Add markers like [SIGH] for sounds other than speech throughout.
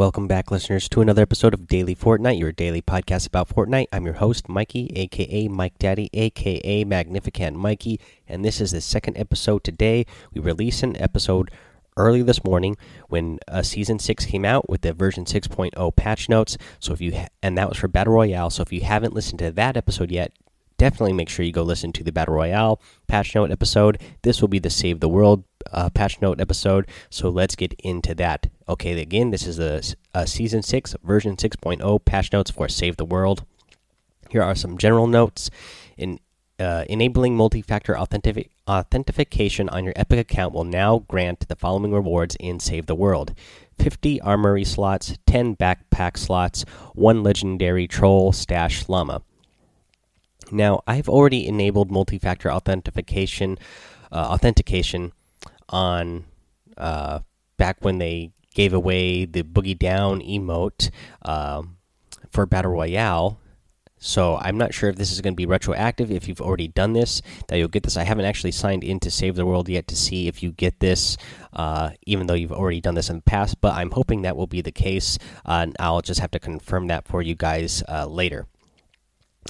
Welcome back, listeners, to another episode of Daily Fortnite, your daily podcast about Fortnite. I'm your host, Mikey, aka Mike Daddy, aka Magnificent Mikey, and this is the second episode today. We released an episode early this morning when uh, season 6 came out with the version 6.0 patch notes. So if you and that was for Battle Royale. So if you haven't listened to that episode yet, definitely make sure you go listen to the Battle Royale patch note episode. This will be the Save the World uh, patch note episode. So let's get into that. Okay, again, this is a, a season 6, version 6.0 patch notes for Save the World. Here are some general notes. In uh, enabling multi-factor authentic authentication on your Epic account will now grant the following rewards in Save the World: 50 armory slots, 10 backpack slots, one legendary troll stash llama. Now, I've already enabled multi-factor authentication, uh, authentication on uh, back when they gave away the boogie down emote uh, for battle royale. So I'm not sure if this is going to be retroactive. If you've already done this, that you'll get this. I haven't actually signed in to Save the World yet to see if you get this, uh, even though you've already done this in the past. But I'm hoping that will be the case, uh, and I'll just have to confirm that for you guys uh, later.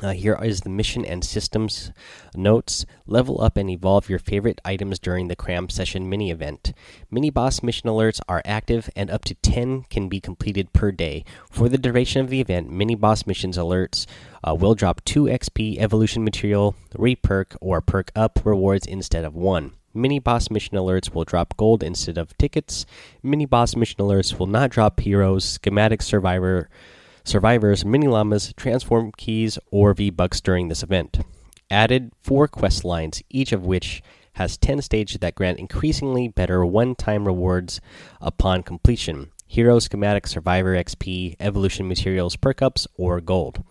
Uh, here is the mission and systems notes. Level up and evolve your favorite items during the Cram Session mini event. Mini boss mission alerts are active and up to 10 can be completed per day. For the duration of the event, mini boss missions alerts uh, will drop 2 XP evolution material, reperk, or perk up rewards instead of 1. Mini boss mission alerts will drop gold instead of tickets. Mini boss mission alerts will not drop heroes, schematic survivor survivors, mini llamas, transform keys, or V bucks during this event. Added four quest lines, each of which has 10 stages that grant increasingly better one time rewards upon completion hero, schematic, survivor XP, evolution materials, perk ups, or gold.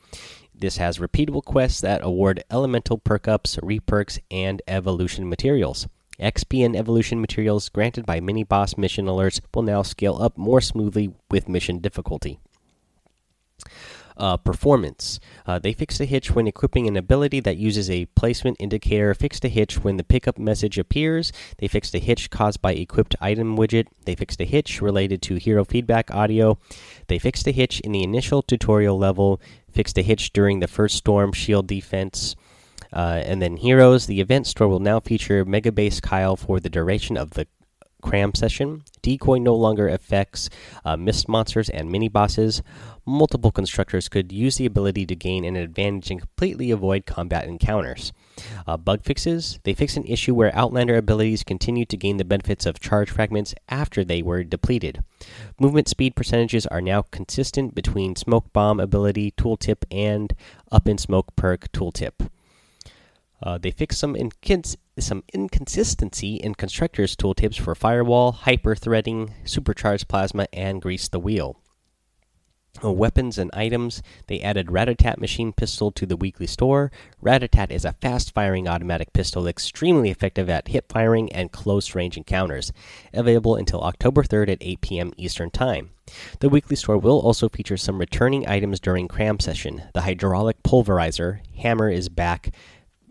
This has repeatable quests that award elemental perk ups, reperks, and evolution materials. XP and evolution materials granted by mini boss mission alerts will now scale up more smoothly with mission difficulty. Uh, performance. Uh, they fixed a hitch when equipping an ability that uses a placement indicator. Fixed a hitch when the pickup message appears. They fixed a hitch caused by equipped item widget. They fixed a hitch related to hero feedback audio. They fixed a hitch in the initial tutorial level. Fixed a hitch during the first storm shield defense. Uh, and then heroes. The event store will now feature Mega Base Kyle for the duration of the cram session. Decoy no longer affects uh, mist monsters and mini bosses. Multiple constructors could use the ability to gain an advantage and completely avoid combat encounters. Uh, bug fixes they fix an issue where Outlander abilities continue to gain the benefits of charge fragments after they were depleted. Movement speed percentages are now consistent between Smoke Bomb ability tooltip and Up in Smoke perk tooltip. Uh, they fixed some incons some inconsistency in constructors' tooltips for firewall, hyper threading, supercharged plasma, and grease the wheel. Weapons and items they added Ratatat machine pistol to the weekly store. Ratatat is a fast firing automatic pistol extremely effective at hip firing and close range encounters. Available until October 3rd at 8 p.m. Eastern Time. The weekly store will also feature some returning items during cram session. The hydraulic pulverizer hammer is back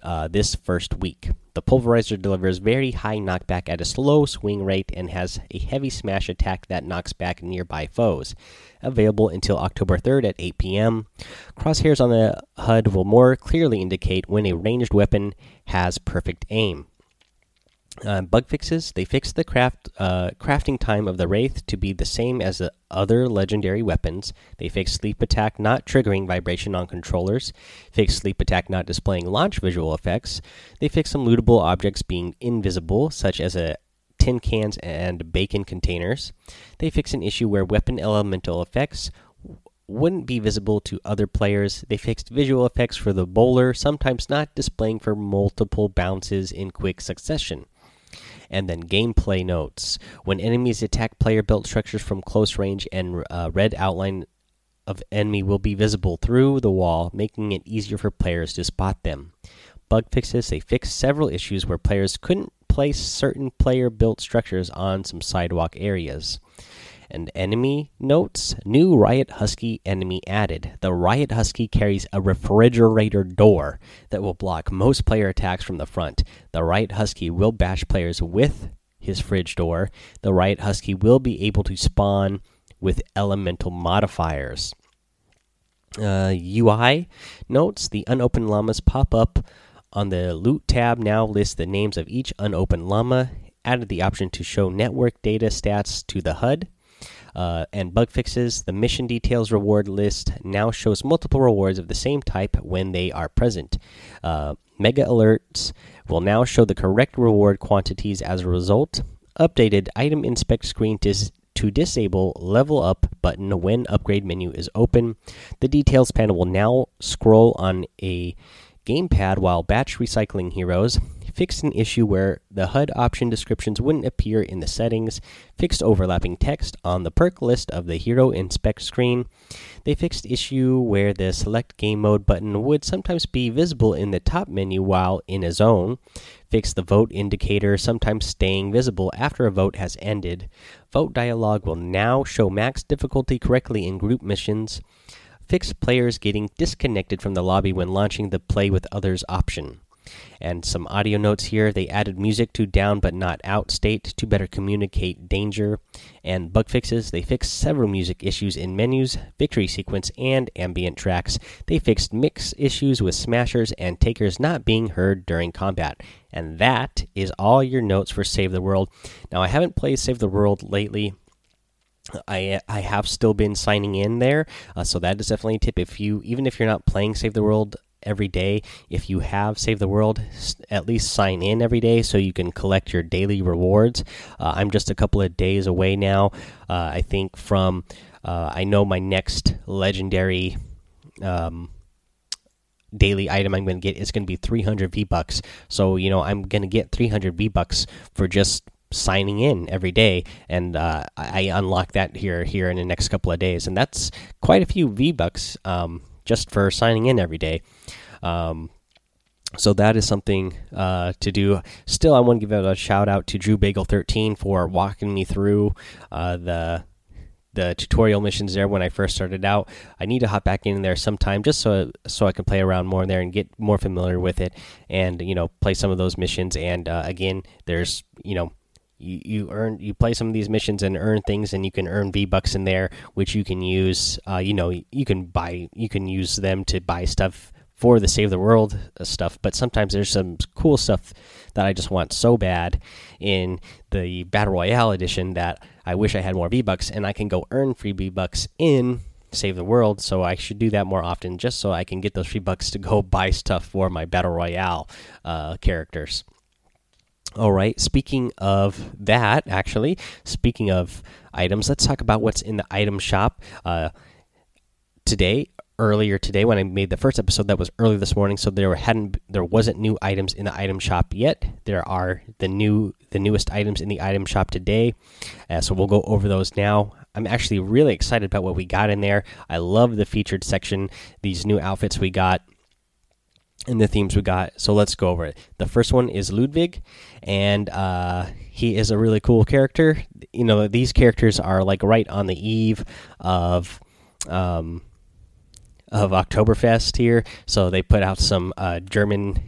uh, this first week. The pulverizer delivers very high knockback at a slow swing rate and has a heavy smash attack that knocks back nearby foes. Available until October 3rd at 8 p.m. Crosshairs on the HUD will more clearly indicate when a ranged weapon has perfect aim. Uh, bug fixes they fixed the craft uh, crafting time of the wraith to be the same as the other legendary weapons. They fixed sleep attack not triggering vibration on controllers. Fixed sleep attack not displaying launch visual effects. They fixed some lootable objects being invisible such as a tin cans and bacon containers. They fixed an issue where weapon elemental effects wouldn't be visible to other players. They fixed visual effects for the bowler, sometimes not displaying for multiple bounces in quick succession and then gameplay notes. When enemies attack player built structures from close range, and uh, red outline of enemy will be visible through the wall, making it easier for players to spot them. Bug fixes they fixed several issues where players couldn't place certain player built structures on some sidewalk areas. And enemy notes new Riot Husky enemy added. The Riot Husky carries a refrigerator door that will block most player attacks from the front. The Riot Husky will bash players with his fridge door. The Riot Husky will be able to spawn with elemental modifiers. Uh, UI notes the unopened llamas pop up on the loot tab. Now lists the names of each unopened llama. Added the option to show network data stats to the HUD. Uh, and bug fixes. The mission details reward list now shows multiple rewards of the same type when they are present. Uh, mega alerts will now show the correct reward quantities as a result. Updated item inspect screen dis to disable level up button when upgrade menu is open. The details panel will now scroll on a gamepad while batch recycling heroes. Fixed an issue where the HUD option descriptions wouldn't appear in the settings. Fixed overlapping text on the perk list of the hero inspect screen. They fixed issue where the select game mode button would sometimes be visible in the top menu while in a zone. Fixed the vote indicator, sometimes staying visible after a vote has ended. Vote dialog will now show max difficulty correctly in group missions. Fixed players getting disconnected from the lobby when launching the play with others option. And some audio notes here. They added music to down but not out state to better communicate danger. And bug fixes. They fixed several music issues in menus, victory sequence, and ambient tracks. They fixed mix issues with smashers and takers not being heard during combat. And that is all your notes for Save the World. Now, I haven't played Save the World lately. I I have still been signing in there, uh, so that is definitely a tip. If you even if you're not playing Save the World every day, if you have Save the World, at least sign in every day so you can collect your daily rewards. Uh, I'm just a couple of days away now. Uh, I think from uh, I know my next legendary. Um, daily item I'm going to get is going to be 300 V bucks. So you know I'm going to get 300 V bucks for just signing in every day, and uh, I unlock that here here in the next couple of days, and that's quite a few V bucks um, just for signing in every day. Um, so that is something uh, to do. Still, I want to give a shout out to Drew Bagel 13 for walking me through uh, the the tutorial missions there when I first started out. I need to hop back in there sometime just so so I can play around more there and get more familiar with it, and you know play some of those missions. And uh, again, there's you know you, you earn you play some of these missions and earn things and you can earn v bucks in there which you can use uh, you know you can buy you can use them to buy stuff for the save the world uh, stuff but sometimes there's some cool stuff that i just want so bad in the battle royale edition that i wish i had more v bucks and i can go earn free v bucks in save the world so i should do that more often just so i can get those free bucks to go [LAUGHS] buy stuff for my battle royale uh, characters all right. Speaking of that, actually, speaking of items, let's talk about what's in the item shop. Uh, today, earlier today, when I made the first episode, that was early this morning, so there hadn't there wasn't new items in the item shop yet. There are the new the newest items in the item shop today, uh, so we'll go over those now. I'm actually really excited about what we got in there. I love the featured section. These new outfits we got and the themes we got. So let's go over it. The first one is Ludwig, and uh, he is a really cool character. You know, these characters are like right on the eve of. Um, of Oktoberfest here, so they put out some uh, German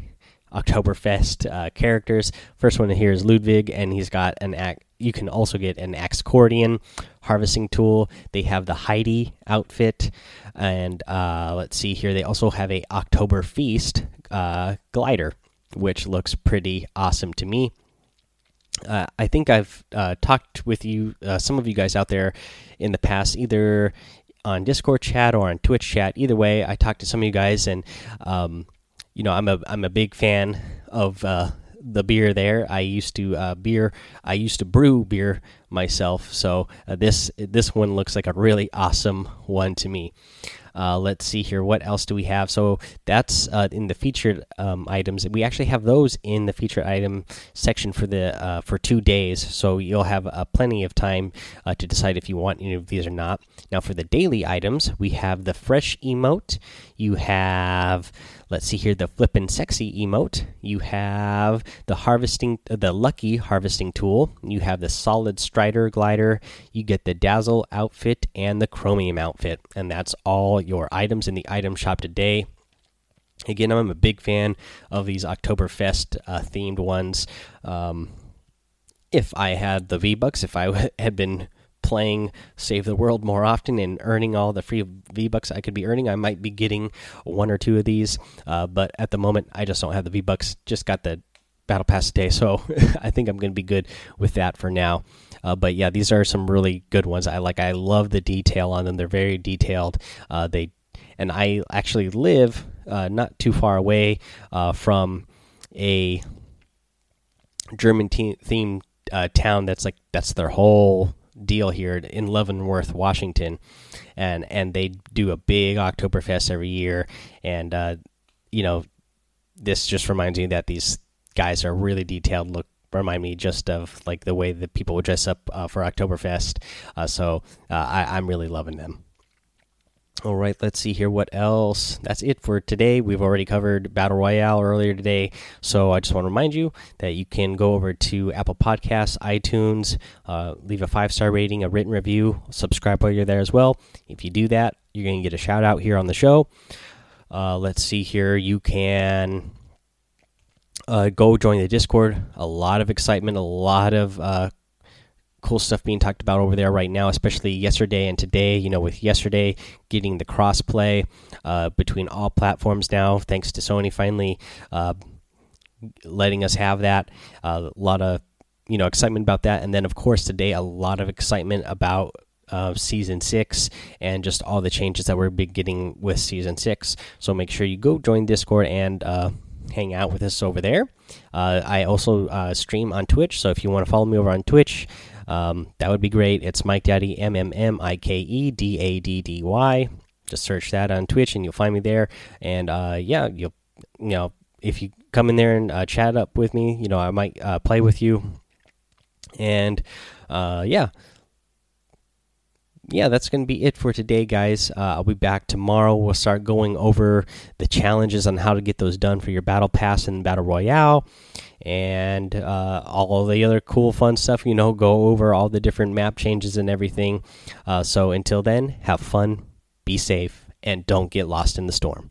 Oktoberfest uh, characters. First one here is Ludwig, and he's got an act. You can also get an accordion harvesting tool. They have the Heidi outfit, and uh, let's see here. They also have a October Feast uh, glider, which looks pretty awesome to me. Uh, I think I've uh, talked with you, uh, some of you guys out there in the past, either on Discord chat or on Twitch chat. Either way, I talked to some of you guys, and um, you know, I'm a I'm a big fan of uh, the beer there. I used to uh, beer. I used to brew beer myself. So uh, this this one looks like a really awesome one to me. Uh, let's see here. What else do we have? So that's uh, in the featured um, items. We actually have those in the featured item section for the uh, for two days. So you'll have uh, plenty of time uh, to decide if you want any of these or not. Now for the daily items, we have the fresh emote. You have let's see here the flippin' sexy emote. You have the harvesting the lucky harvesting tool. You have the solid strider glider. You get the dazzle outfit and the chromium outfit, and that's all your items in the item shop today. Again, I'm a big fan of these Oktoberfest uh, themed ones. Um, if I had the V Bucks, if I [LAUGHS] had been playing Save the World more often and earning all the free V Bucks I could be earning, I might be getting one or two of these. Uh, but at the moment, I just don't have the V Bucks. Just got the Battle Pass today, so [LAUGHS] I think I'm going to be good with that for now. Uh, but yeah, these are some really good ones. I like. I love the detail on them. They're very detailed. Uh, they and I actually live uh, not too far away uh, from a German themed uh, town that's like that's their whole deal here in Leavenworth, Washington, and and they do a big Oktoberfest every year, and uh, you know this just reminds me that these guys are really detailed. Look, remind me just of like the way that people would dress up uh, for Oktoberfest. Uh, so uh, I, I'm really loving them. All right, let's see here what else. That's it for today. We've already covered Battle Royale earlier today. So I just want to remind you that you can go over to Apple Podcasts, iTunes, uh, leave a five star rating, a written review, subscribe while you're there as well. If you do that, you're going to get a shout out here on the show. Uh, let's see here. You can uh, go join the Discord. A lot of excitement, a lot of uh, cool stuff being talked about over there right now, especially yesterday and today. You know, with yesterday getting the crossplay uh, between all platforms now, thanks to Sony finally uh, letting us have that. Uh, a lot of you know excitement about that, and then of course today a lot of excitement about. Uh, season six and just all the changes that we're getting with season six. So make sure you go join Discord and uh, hang out with us over there. Uh, I also uh, stream on Twitch, so if you want to follow me over on Twitch, um, that would be great. It's Mike Daddy M M M I K E D A D D Y. Just search that on Twitch and you'll find me there. And uh, yeah, you'll you know if you come in there and uh, chat up with me, you know I might uh, play with you. And uh, yeah, yeah, that's going to be it for today, guys. Uh, I'll be back tomorrow. We'll start going over the challenges on how to get those done for your Battle Pass and Battle Royale and uh, all the other cool, fun stuff. You know, go over all the different map changes and everything. Uh, so until then, have fun, be safe, and don't get lost in the storm.